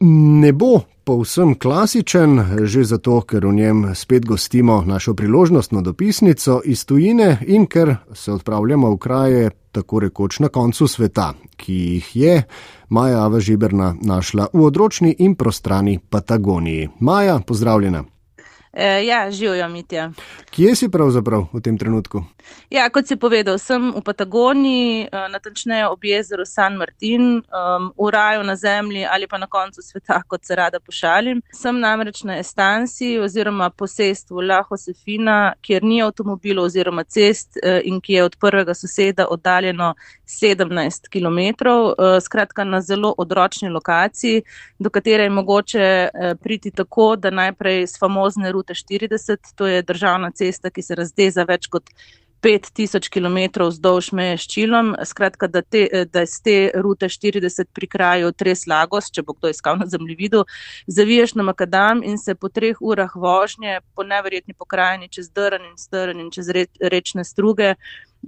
ne bo povsem klasičen, že zato, ker v njem spet gostimo našo priložnostno dopisnico iz tujine in ker se odpravljamo v kraje tako rekoč na koncu sveta, ki jih je Maja Ava Žiberna našla v odročni in prostrani Patagoniji. Maja, pozdravljena. E, ja, živijo mitja. Kje si pravzaprav v tem trenutku? Ja, kot si povedal, sem v Patagoniji, e, natančneje ob jezeru San Martin, um, v raju na zemlji ali pa na koncu sveta, kot se rada pošalim. Sem namreč na estanciji oziroma posestvu La Josefina, kjer ni avtomobilov oziroma cest e, in ki je od prvega soseda oddaljeno 17 km. Skratka, na zelo odročni lokaciji, do katere je mogoče priti tako, da najprej s famozne rute 40, to je državna cesta, ki se razdeza več kot 5000 km vzdolž meje s Čilom. Skratka, da, te, da iz te rute 40 pri kraju Tres Lagos, če bo kdo iskal na zemljevidu, zaviješ na Makadam in se po treh urah vožnje po neverjetni pokrajini čez drn in strn in čez rečne struge.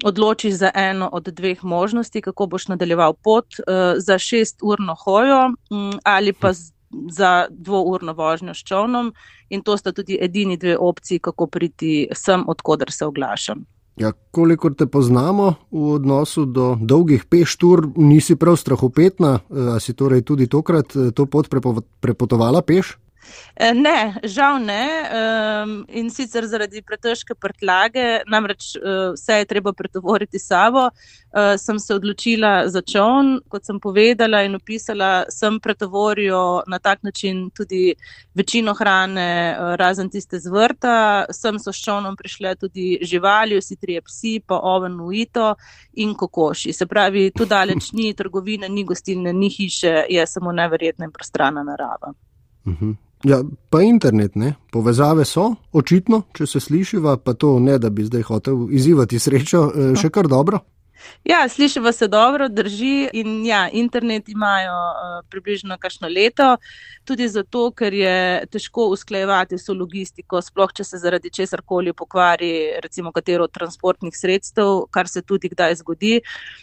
Odločiš za eno od dveh možnosti, kako boš nadaljeval pot, uh, za šest urno hojo um, ali pa z za dvourno vožnjo s čovnom in to sta tudi edini dve opciji, kako priti sem, odkudar se oglašam. Ja, kolikor te poznamo v odnosu do dolgih peštur, nisi prav strahopetna, a si torej tudi tokrat eh, to pot prepotovala peš? Eh, ne, žal ne. In sicer zaradi pretežke prtljage, namreč eh, vse je treba pretovoriti sabo, eh, sem se odločila za čovn. Kot sem povedala in opisala, sem pretovoril na tak način tudi večino hrane, razen tiste z vrta. Sem so s čovnom prišle tudi živali, vsi trije psi, pa oven uito in kokoši. Se pravi, tu daleč ni trgovine, ni gostilne, ni hiše, je samo neverjetna in prostrana narava. Uh mhm. -huh. Ja, pa internet, ne? povezave so, očitno, če se slišiva, pa to ne, da bi zdaj hotel izzivati srečo, eh, še kar dobro. Ja, slišiva se dobro, drži. In ja, internet imajo uh, približno kakšno leto, tudi zato, ker je težko usklajevati vso logistiko, sploh če se zaradi česar koli pokvari, recimo katero od transportnih sredstev, kar se tudi kdaj zgodi.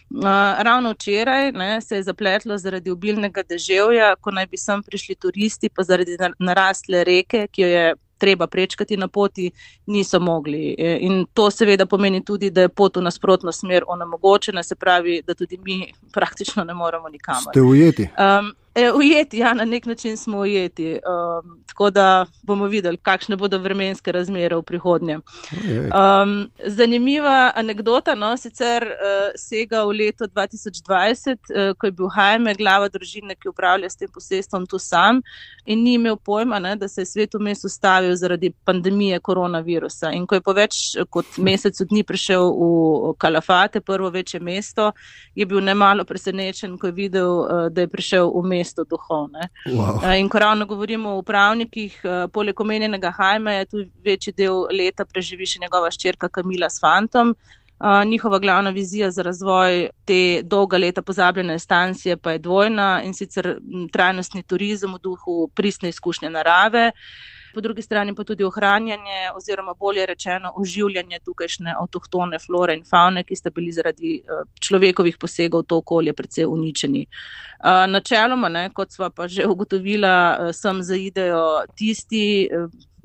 Uh, ravno včeraj ne, se je zapletlo zaradi obilnega deževja, ko naj bi sem prišli turisti, pa zaradi narastle reke, ki jo je treba prečkati na poti, niso mogli. E, in to seveda pomeni tudi, da je pot v nasprotno smer onemogočena, se pravi, da tudi mi praktično ne moremo nikamor. Ste ujeti? Um, E, ujeti, ja, na nek način smo ujeti. Um, tako da bomo videli, kakšne bodo vremenske razmere v prihodnje. Um, zanimiva anekdota, no, sicer uh, sega v leto 2020, uh, ko je bil Hajme, glava družine, ki upravlja s tem posestvom, tu sam in ni imel pojma, ne, da se je svet vmes ustavil zaradi pandemije koronavirusa. In ko je po več kot mesecu dni prišel v Kalafate, prvo večje mesto, je bil nemalo presenečen, ko je videl, uh, da je prišel v mesto mesto duhov. Wow. Eh, in ko ravno govorimo o upravnikih, eh, poleg omenjenega Hajma je tu večji del leta preživi še njegova ščerka Kamila s Fantom. Uh, njihova glavna vizija za razvoj te dolga leta pozabljene stancije pa je dvojna in sicer trajnostni turizem v duhu pristne izkušnje narave, uh, po drugi strani pa tudi ohranjanje oziroma bolje rečeno oživljanje tukajšnje avtohtone flore in faune, ki sta bili zaradi eh, človekovih posegov v to okolje precej uničeni. Eh, načeloma, ne, kot sva pa že ugotovila, eh, sem zaidejo tisti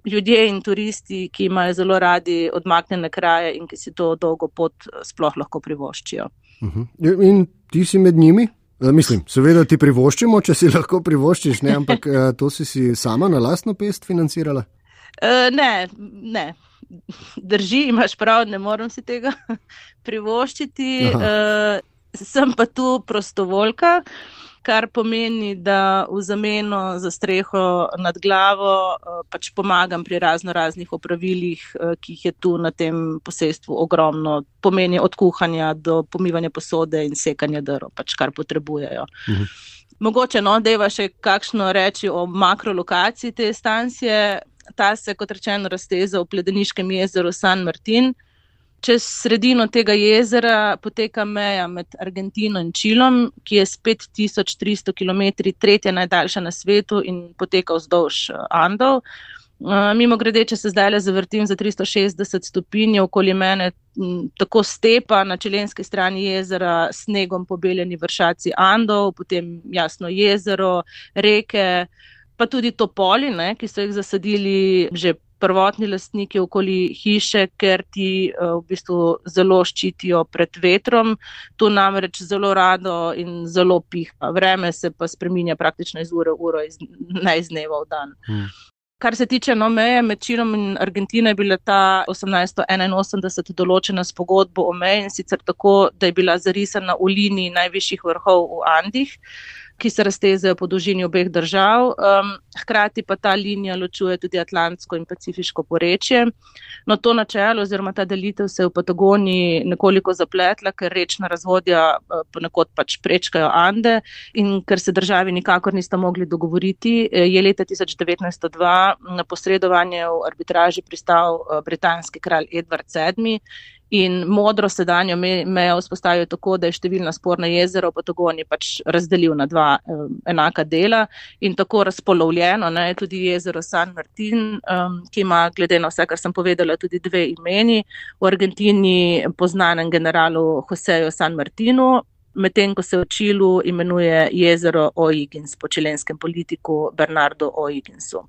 ljudje in turisti, ki imajo zelo radi odmaknjene kraje in ki si to dolgo pot sploh lahko privoščijo. Uh mhm. -huh. In ti si med njimi? Eh, mislim, seveda ti privoščimo, če si lahko privoščiš, ne? ampak eh, to si si sama na lastno pest financirala? Uh, ne, ne. Drži, imaš prav, ne morem si tega privoščiti. Uh, sem pa tu prostovoljka. Uh, kar pomeni, da v zameno za streho nad glavo eh, pač pomagam pri razno raznih opravilih, eh, ki jih je tu na tem posestvu ogromno. Pomeni od kuhanja do pomivanja posode in sekanja drv, pač kar potrebujejo. Mhm. Mogoče no, da je še kakšno reči o makrolokaciji te stancije. Ta se, kot rečeno, razteza v Pledeniškem jezeru San Martin. Čez sredino tega jezera poteka meja med Argentino in Čilom, ki je s 5300 km tretja najdaljša na svetu in poteka vzdolž eh, Andov. Uh, mimo grede, če se zdaj le zavrtim za 360 stopinj, okoli mene tako stepa na čelenski strani jezera, snegom pobeljeni vršaci Andov, potem jasno jezero, reke, pa tudi topoli, ne, ki so jih zasadili že prvotni lastniki okoli hiše, ker ti uh, v bistvu zelo ščitijo pred vetrom. Tu namreč zelo rado in zelo piha. Vreme se pa spreminja praktično iz ure v uro, iz, ne iz dneva v dan. Hmm. Kar se tiče no, meje med Čilom in Argentino, je bila ta 1881 določena s pogodbo o meji in sicer tako, da je bila zarisana v liniji najvišjih vrhov v Andih ki se raztezajo po dolžini obeh držav. Um, hkrati pa ta linija ločuje tudi Atlantsko in Pacifiško porečje. No, to načelo oziroma ta delitev se je v Patagoniji nekoliko zapletla, ker rečna razvodja uh, ponekod pač prečkajo Ande in ker se državi nikakor nista mogli dogovoriti, eh, je leta 1902 na posredovanje v arbitraži pristal uh, britanski kralj Edward VII in modro sedanjo mejo vzpostavijo tako, da je številna sporna jezera v Patagoniji pač razdelil na dva um, enaka dela in tako razpolovljeno. Ne, tudi jezero San Martin, um, ki ima, glede na vse, kar sem povedala, tudi dve imeni. V Argentini poznanem generalu Joseju San Martinu, medtem ko se v Čilu imenuje jezero O'Higgins po čilenskem politiku Bernardo O'Higginsu.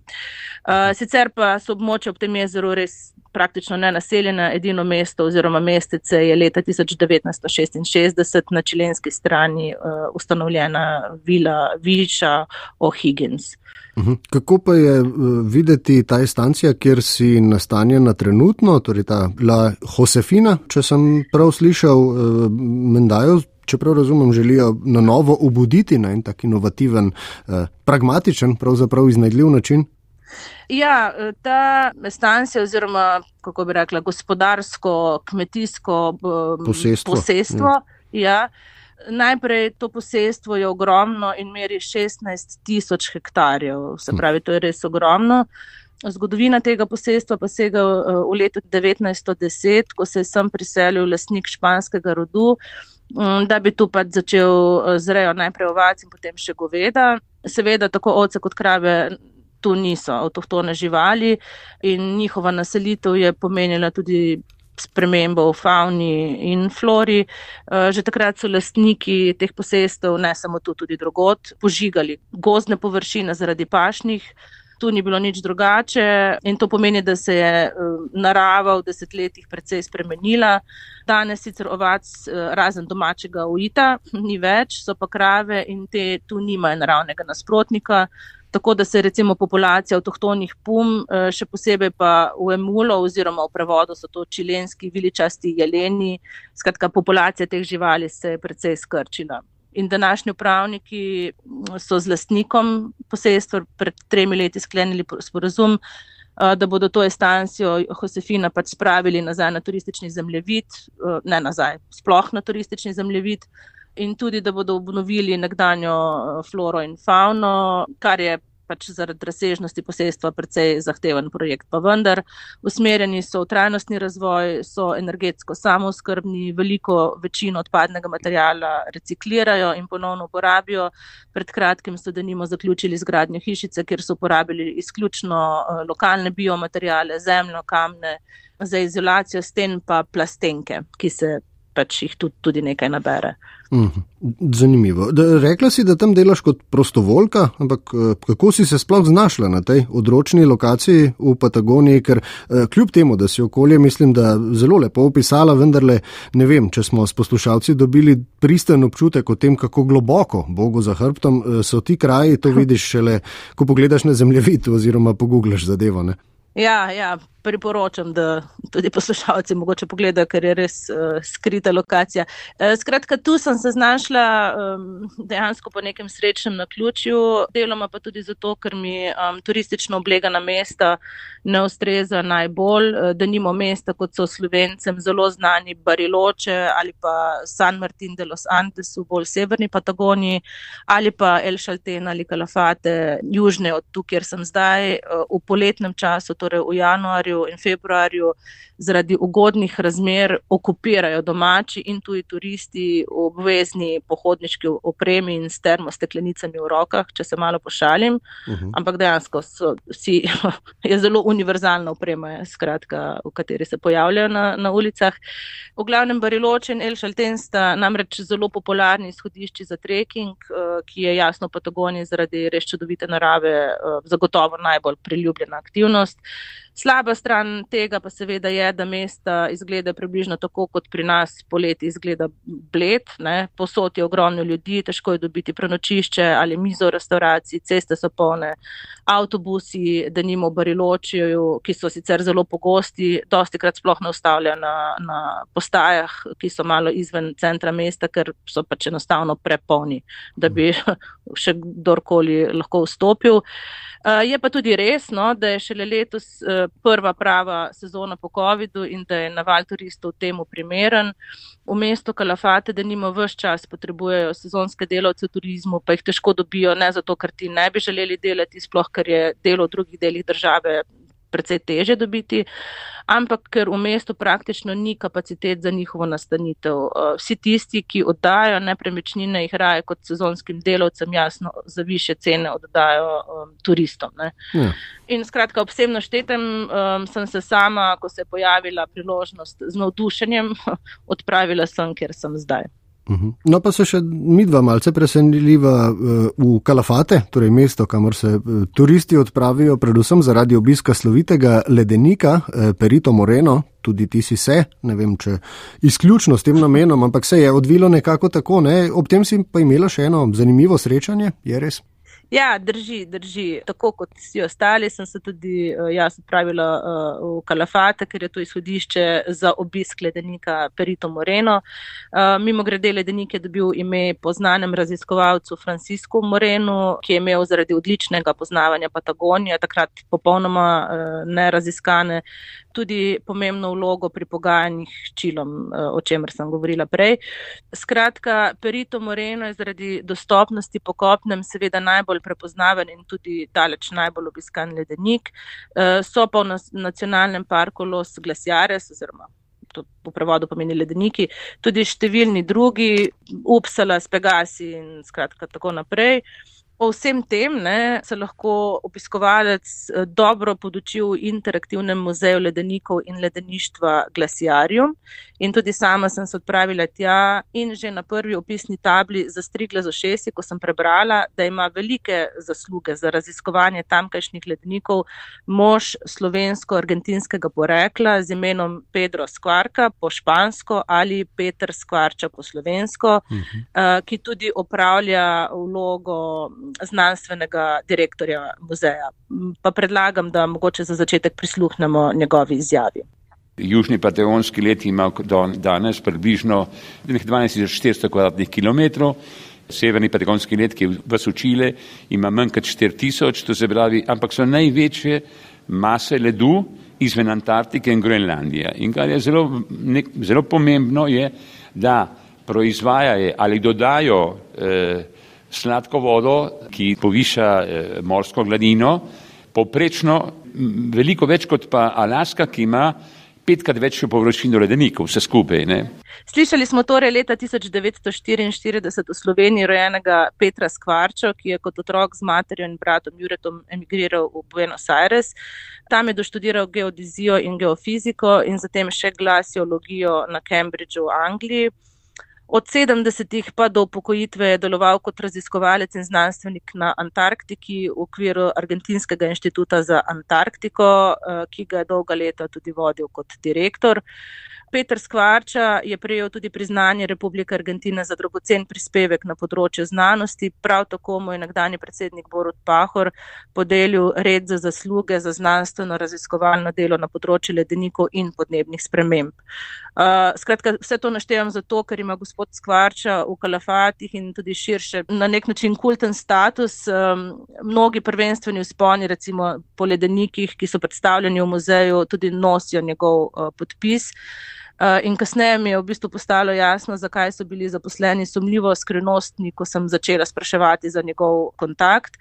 Uh, sicer pa so območje ob tem jezeru res praktično nenaseljena, edino mesto oziroma mestece je leta 1966 na čilenski strani uh, ustanovljena vila Viša O'Higgins. Mhm. Kako pa je uh, videti ta stancija, kjer si nastanjena trenutno, torej ta La Josefina, če sem prav slišal, uh, mendajo, čeprav razumem, želijo na novo obuditi na en tak inovativen, pragmatičen, pravzaprav iznajdljiv način? Ja, ta stancija oziroma, kako bi rekla, gospodarsko, kmetijsko posestvo. posestvo ja. Ja, najprej to posestvo je ogromno in meri 16 tisoč hektarjev, se hm. pravi, to je res ogromno. Zgodovina tega posestva pa sega v letu 1910, ko se je sem priselil lasnik španskega rodu, da bi tu pač začel zrejo najprej ovac in potem še goveda. Seveda, tako ovce kot krave tu niso avtohtone živali in njihova naselitev je pomenila tudi spremembo v fauni in flori. Eh, že takrat so lastniki teh posestev, ne samo tu, tudi drugot, požigali gozdne površine zaradi pašnih. Tu ni bilo nič drugače in to pomeni, da se je eh, narava v desetletjih precej spremenila. Danes sicer ovac, eh, razen domačega ujita, ni več, so pa krave in te tu nimajo naravnega nasprotnika tako da se recimo populacija avtohtonih pum, eh, še posebej pa v emulo oziroma v prevodu so to čilenski viličasti jeleni, skratka populacija teh živali se je precej skrčila. In današnji upravniki mm, so z lastnikom posestva pred tremi leti sklenili sporazum, eh, da bodo to estancijo Josefina pač spravili nazaj na turistični zemljevid, eh, ne nazaj, sploh na turistični zemljevid in tudi, da bodo obnovili nekdanjo eh, floro in fauno, kar je pač zaradi razsežnosti posestva precej zahteven projekt. Pa vendar, usmerjeni so v trajnostni razvoj, so energetsko samozkrbni, veliko večino odpadnega materijala reciklirajo in ponovno uporabijo. Pred kratkim so denimo zaključili zgradnjo hišice, kjer so uporabili izključno eh, lokalne biomaterijale, zemljo, kamne. Za izolacijo sten pa plastenke, ki se pač jih tudi, tudi nekaj nabere. Mhm. Zanimivo. Da, rekla si, da tam delaš kot prostovoljka, ampak eh, kako si se sploh znašla na tej odročni lokaciji v Patagoniji, ker eh, kljub temu, da si okolje, mislim, da zelo lepo opisala, vendarle ne vem, če smo s poslušalci dobili pristen občutek o tem, kako globoko, Bogu za hrbtom, eh, so ti kraji, to vidiš šele, ko pogledaš na zemljevid oziroma poguglaš zadevo. Ne? Ja, ja, priporočam, da tudi poslušalci mogoče pogledajo, ker je res uh, skrita lokacija. Uh, skratka, tu sem se znašla um, dejansko po nekem srečnem naključju, deloma pa tudi zato, ker mi um, turistično oblegana mesta ne ustreza najbolj, uh, da nimo mesta, kot so Slovencem zelo znani Bariloče ali pa San Martin de los Andes v bolj severni Patagoniji ali pa El Šalten ali Kalafate, južne od tu, kjer sem zdaj, uh, v poletnem času, torej v januarju januarju in februarju zaradi ugodnih razmer okupirajo domači in tuji turisti v obvezni pohodniški opremi in s termosteklenicami v rokah, če se malo pošalim. Uh mhm. -huh. Ampak dejansko so vsi, je zelo univerzalna oprema, skratka, v kateri se pojavljajo na, na ulicah. V glavnem Bariloče in El Šalten sta namreč zelo popularni izhodišči za trekking, eh, ki je jasno Patagoniji zaradi res čudovite narave eh, zagotovo najbolj priljubljena aktivnost. Slaba stran tega pa seveda je, da mesta izgleda približno tako, kot pri nas poleti izgleda bled. Ne? Posod je ogromno ljudi, težko je dobiti prenočišče ali mizo v restauraciji, ceste so polne, avtobusi, da nimo bariločijo, ki so sicer zelo pogosti, dosti krat sploh ne ustavljajo na, na postajah, ki so malo izven centra mesta, ker so pač enostavno prepolni, da bi še kdorkoli lahko vstopil. Uh, je pa tudi res, no, da je šele letos uh, prva prava sezona po COVID-u in da je naval turistov temu primeren. V mestu Kalafate, da nima vse čas, potrebujejo sezonske delavce v turizmu, pa jih težko dobijo, ne zato, ker ti ne bi želeli delati, sploh ker je delo v drugih delih države precej teže dobiti, ampak ker v mestu praktično ni kapacitet za njihovo nastanitev. Eh, vsi tisti, ki oddajo nepremičnine, jih raje kot sezonskim delovcem, jasno, za više cene oddajo um, turistom. Ja. In skratka, ob vsem naštetem um, sem se sama, ko se je pojavila priložnost, z navdušenjem odpravila sem, ker sem zdaj. Mhm. No, pa so še mi dva malce presenljiva eh, v Kalafate, torej mesto, kamor se eh, turisti odpravijo, predvsem zaradi obiska slovitega ledenika eh, Perito Moreno. Tudi ti si se, ne vem, če izključno s tem namenom, ampak se je odvilo nekako tako. Ne? Ob tem si pa imela še eno zanimivo srečanje, je res? Ja, drži, drži. Tako kot vsi ostali, sem se tudi uh, jaz odpravila uh, v Kalafate, ker je to izhodišče za obisk ledenika Perito Moreno. Uh, mimo grede, ledenik je dobil ime po znanem raziskovalcu Francisco Morenu, ki je imel zaradi odličnega poznavanja Patagonije, takrat popolnoma uh, neraziskane, tudi pomembno vlogo pri pogajanjih s Čilom, o čemer sem govorila prej. Skratka, Perito Moreno je zaradi dostopnosti po kopnem seveda najbolj prepoznaven in tudi daleč najbolj obiskan ledenik. Eh, so pa v nacionalnem parku Los Glaciares, oziroma to po prevodu pomeni ledeniki, tudi številni drugi, Upsala, Spegasi in skratka tako naprej. O vsem tem ne, se lahko obiskovalec eh, dobro poduči v interaktivnem muzeju ledenikov in ledeništva Glaciarium. In tudi sama sem se odpravila tja in že na prvi opisni tabli zastrigla z ošesi, ko sem prebrala, da ima velike zasluge za raziskovanje tamkajšnjih ledenikov mož slovensko-argentinskega porekla z imenom Pedro Skvarka po špansko ali Peter Skvarča po slovensko, uh mhm. eh, -huh. ki tudi opravlja vlogo znanstvenega direktorja muzeja. Pa predlagam, da mogoče za začetek prisluhnemo njegovi izjavi. Južni patagonski let ima danes približno 12.400 km2, severni patagonski let, ki je v Sučile, ima manj kot 4.000, to se pravi, ampak so največje mase ledu izven Antarktike in Grenlandije. In kar je zelo, nek, zelo pomembno, je, da proizvajajo ali dodajo eh, sladko vodo, ki poviša eh, morsko gladino, poprečno veliko več kot pa Alaska, ki ima petkrat večjo površino ledenikov, vse skupaj. Ne? Slišali smo torej leta 1944 v Sloveniji rojenega Petra Skvarčo, ki je kot otrok z materjo in bratom Juretom emigriral v Buenos Aires. Tam je doštudiral geodezijo in geofiziko in zatem še glasiologijo na Cambridgeu v Angliji. Od 70-ih pa do upokojitve je deloval kot raziskovalec in znanstvenik na Antarktiki v okviru Argentinskega inštituta za Antarktiko, eh, ki ga je dolga leta tudi vodil kot direktor. Peter Skvarča je prejel tudi priznanje Republike Argentine za dragocen prispevek na področju znanosti. Prav tako mu je nekdani predsednik Borut Pahor podelil red za zasluge za znanstveno raziskovalno delo na področju ledenikov in podnebnih sprememb. Uh, skratka, vse to naštevam zato, ker ima gospod Skvarča v Kalafatih in tudi širše na nek način kulten status. Um, mnogi prvenstveni vzponi, recimo po ledenikih, ki so predstavljeni v muzeju, tudi nosijo njegov uh, podpis. Eh, in kasneje mi je v bistvu postalo jasno, zakaj so bili zaposleni sumljivo skrivnostni, ko sem začela spraševati za njegov kontakt.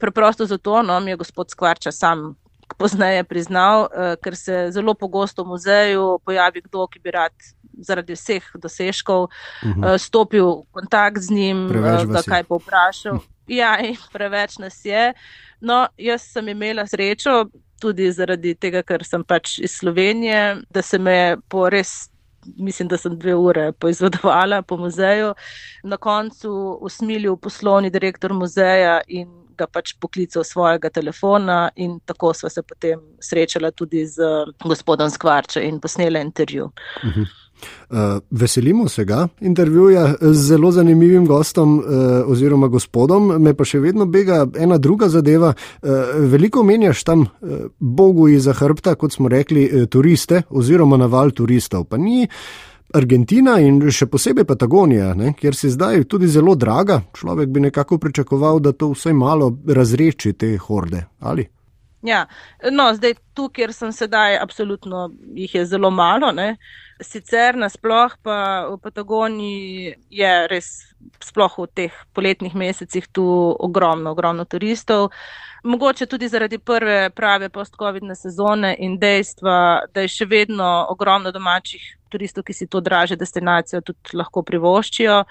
Preprosto zato, no, mi je gospod Skvarča sam pozneje priznal, uh, ker se zelo pogosto v muzeju pojavi kdo, ki bi rad zaradi vseh dosežkov uh -huh. uh, stopil v kontakt z njim, uh, ga kaj povprašal. Ja, preveč nas je. No, jaz sem imela srečo, tudi zaradi tega, ker sem pač iz Slovenije, da se me po res mislim, da sem dve ure poizvedovala po muzeju. Na koncu usmilil poslovni direktor muzeja in ga pač poklical svojega telefona, in tako sva se potem srečala tudi z gospodom Skvarčem in posnela intervju. Uh. -huh. Uh, veselimo se ga intervjuja z zelo zanimivim gostom uh, oziroma gospodom, me pa še vedno bega ena druga zadeva. Uh, veliko menjaš tam uh, Bogu iza hrbta, kot smo rekli, uh, turiste oziroma naval turistov. Pa ni Argentina in še posebej Patagonija, ne, kjer si zdaj tudi zelo draga. Človek bi nekako pričakoval, da to vsaj malo razreči te horde. Ali? Ja, no, zdaj tu, kjer sem sedaj, absolutno jih je zelo malo. Ne. Sicer nasploh pa v Patagoniji je res, sploh v teh poletnih mesecih, tu ogromno, ogromno turistov. Mogoče tudi zaradi prve prave post-covidne sezone in dejstva, da je še vedno ogromno domačih turistov, ki si to draže destinacijo tudi lahko privoščijo.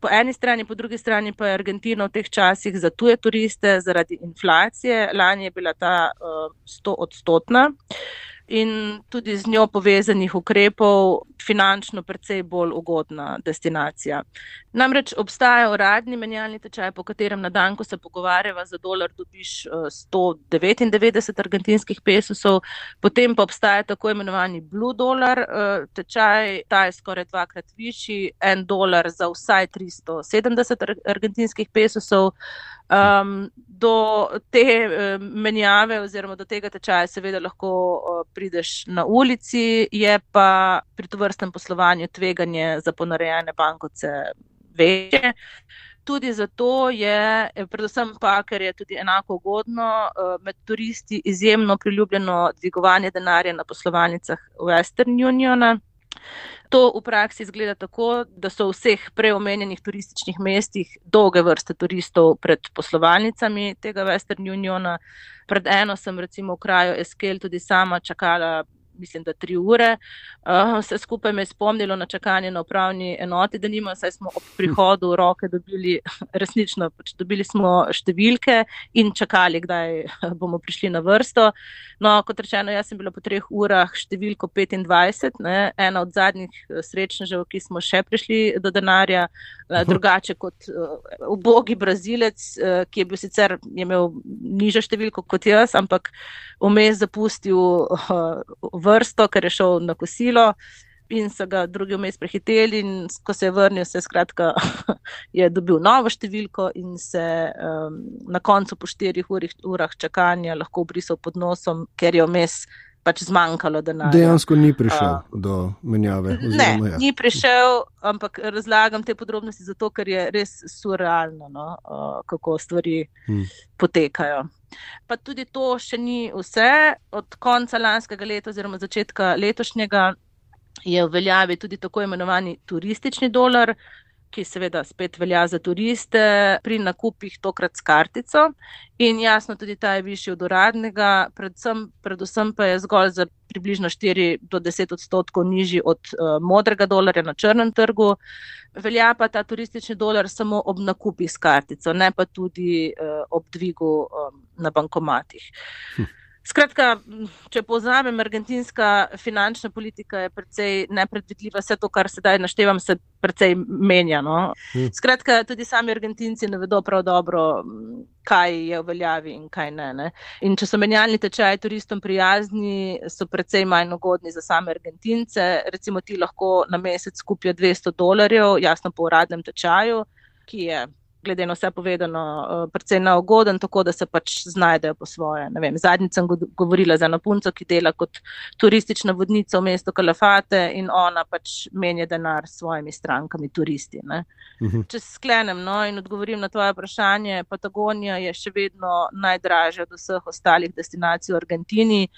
Po eni strani, po drugi strani pa je Argentina v teh časih za tuje turiste zaradi inflacije. Lani je bila ta uh, 100 odstotna. In tudi z njo povezanih ukrepov finančno precej bolj ugodna destinacija. Namreč obstaja uradni menjalni tečaj, po katerem na dan, ko se pogovarjava za dolar, dobiš 199 eh, argentinskih pesosov, potem pa obstaja tako imenovani blue dollar eh, tečaj, ta je skoraj dvakrat višji, en dolar za vsaj 370 argentinskih pesosov. Um, do te uh, menjave oziroma do tega tečaja seveda lahko uh, prideš na ulici, je pa pri tovrstnem poslovanju tveganje za ponarejene bankovce večje. Tudi zato je, predvsem pa, ker je tudi enako ugodno uh, med turisti izjemno priljubljeno dvigovanje denarja na poslovalnicah Western Uniona. To v praksi izgleda tako, da so v vseh preomenjenih turističnih mestih dolge vrste turistov pred poslovalnicami tega Western Uniona. Pred eno sem recimo v kraju Eskel tudi sama čakala mislim, da tri ure. Uh, vse skupaj me je spomnilo na čakanje na upravni enoti, da nima, saj smo ob prihodu v roke dobili, resnično, pač dobili smo številke in čakali, kdaj bomo prišli na vrsto. No, kot rečeno, jaz sem bila po treh urah številko 25, ne, ena od zadnjih eh, srečnežev, ki smo še prišli do denarja, uh, drugače kot uh, ubogi brazilec, uh, ki je bil sicer je imel nižjo številko kot jaz, ampak vmes zapustil uh, vrsto, ker je šel na kosilo. In so ga drugi vmes prehiteli, in ko se je vrnil, se skratka, je dobil novo številko, in se um, na koncu, po štirih urih, urah čakanja, lahko obrisal pod nosom, ker je vmes pač zmanjkalo denarja. Dejansko ni prišel uh, do menjave. Ne, ja. ni prišel, ampak razlagam te podrobnosti zato, ker je res surrealno, no, uh, kako stvari hmm. potekajo. Pa tudi to še ni vse. Od konca lanskega leta, oziroma začetka letošnjega, je v veljavi tudi tako imenovani turistični dolar, ki seveda spet velja za turiste pri nakupih tokrat s kartico. In jasno, tudi ta je višji od uradnega, predvsem, predvsem pa je zgolj za približno 4 do 10 odstotkov nižji od uh, modrega dolarja na črnem trgu. Velja pa ta turistični dolar samo ob nakupih s kartico, ne pa tudi uh, ob dvigu um, na bankomatih. Hm. Skratka, če povzamem, argentinska finančna politika je precej nepredvidljiva, vse to, kar sedaj naštevam, se precej menja. No? Hm. Skratka, tudi sami argentinci ne vedo prav dobro, kaj je v veljavi in kaj ne. ne? In če so menjalni tečaji turistom prijazni, so precej manj ugodni za same argentince. Recimo ti lahko na mesec kupijo 200 dolarjev, jasno po uradnem tečaju, ki je glede na vse povedano, uh, precej neugoden, tako da se pač znajdejo po svoje. Zadnjič sem govorila z eno punco, ki dela kot turistična vodnica v mestu Kalafate in ona pač menja denar s svojimi strankami, turisti. Uh mhm. -huh. Če sklenem no, in odgovorim na tvoje vprašanje, Patagonija je še vedno najdražja od vseh ostalih destinacij v Argentini.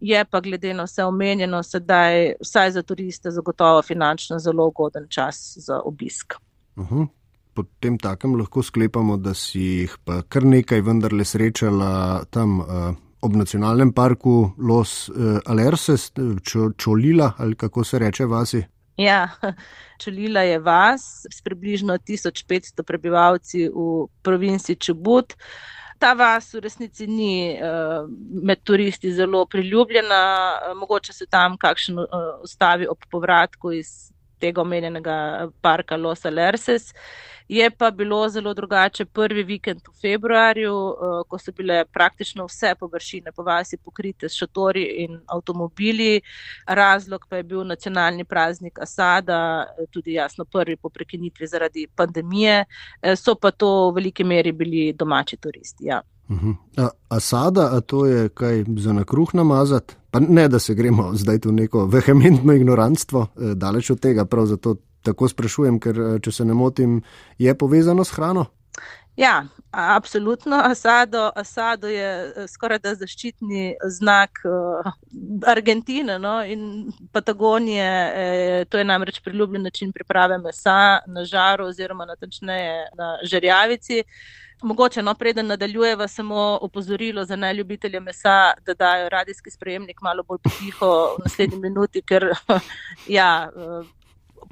Je pa glede na vse omenjeno, sedaj vsaj za turiste zagotovo finančno zelo ugoden čas za obisk. Uh mhm. -huh po tem takem lahko sklepamo, da si jih pa kar nekaj vendarle srečala tam uh, ob nacionalnem parku Los Alerces, Čolila ali kako se reče vasi. Ja, Čolila je vas s približno 1500 prebivalci v provinci Čubut. Ta vas v resnici ni uh, med turisti zelo priljubljena, mogoče se tam kakšen ustavi ob povratku iz tega omenjenega parka Los Alerces. Je pa bilo zelo drugače prvi vikend v februarju, eh, ko so bile praktično vse površine po vasi pokrite s šatori in avtomobili. Razlog pa je bil nacionalni praznik Asada, tudi jasno prvi po prekinitvi zaradi pandemije. Eh, so pa to v veliki meri bili domači turisti. Ja. Uh mhm. -huh. a, asada, a to je kaj za na kruh namazati? Pa ne, da se gremo zdaj v neko vehementno ignorantstvo, eh, daleč od tega, prav zato tako sprašujem, ker eh, če se ne motim, je povezano s hrano. Ja, absolutno. Asado, Asado je eh, skoraj da zaščitni znak uh, Argentine no? in Patagonije. Eh, to je namreč priljubljen način priprave mesa na žaru oziroma natančneje na žerjavici. Mogoče, no, preden nadaljujeva, samo opozorilo za najljubitelje mesa, da dajo radijski sprejemnik malo bolj potiho v naslednji minuti, ker ja,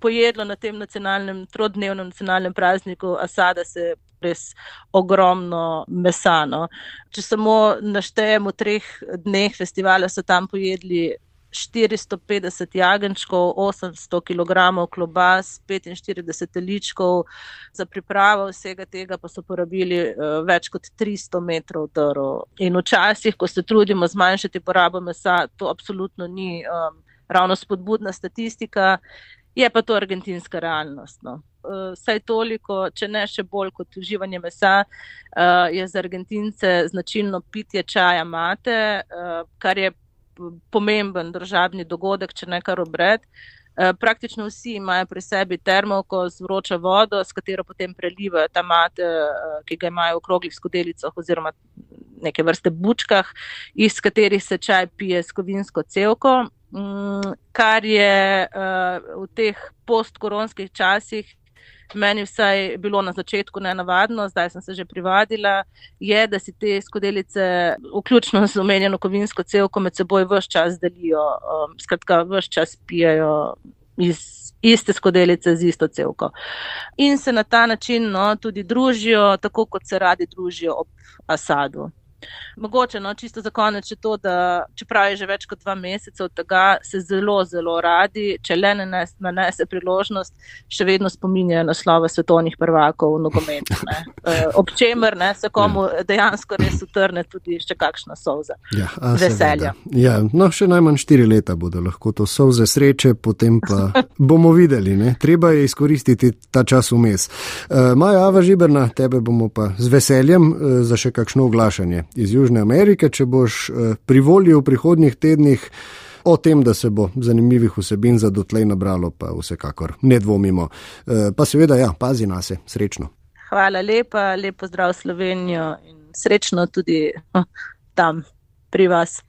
pojedlo na tem nacionalnem, trodnevnem nacionalnem prazniku Asada se res ogromno mesano. Če samo naštejemo v treh dneh festivala, so tam pojedli 450 jagenčkov, 800 kg klobas, 45 teličkov. Za pripravo vsega tega pa so porabili uh, več kot 300 metrov drv. In včasih, ko se trudimo zmanjšati porabo mesa, to absolutno ni um, ravno spodbudna statistika. Je pa to argentinska realnost. No. Uh, saj toliko, če ne še bolj kot uživanje mesa, uh, je za Argentince značilno pitje čaja mate, kar je pomemben državni dogodek, če ne kar obred. Eh, praktično vsi imajo pri sebi termovko z vročo vodo, s katero potem prelivajo ta mate, eh, ki ga imajo v okroglih skodelicah oziroma neke vrste bučkah, iz katerih se čaj pije s kovinsko celko, mm, kar je eh, v teh postkoronskih časih meni vsaj bilo na začetku nenavadno, zdaj sem se že privadila, je, da si te skodelice, vključno z omenjeno kovinsko celko, med seboj vse čas delijo, um, skratka, vse čas pijajo iz iste skodelice z isto celko. In se na ta način no, tudi družijo, tako kot se radi družijo ob Asadu. Mogoče, no, čisto za konec je to, da čeprav je že več kot dva meseca od tega, se zelo, zelo radi, če le ne nanese priložnost, še vedno spominjajo na slove svetovnih prvakov v nogometu. E, ob čemer ne, se komu ja. dejansko res utrne tudi še kakšna solza. Ja, Veselja. Ja, no, še najmanj štiri leta bodo lahko to solze sreče, potem pa bomo videli. Ne? Treba je izkoristiti ta čas vmes. E, Maja Ava Žiberna, tebe bomo pa z veseljem e, za še kakšno oglašanje iz Južne Amerike, če boš eh, privolil v prihodnjih tednih. O tem, da se bo zanimivih vsebin za dotlej nabralo, pa vsekakor ne dvomimo. Eh, pa seveda, ja, pazi na se, srečno. Hvala lepa, lepo zdrav Slovenijo in srečno tudi hm, tam pri vas.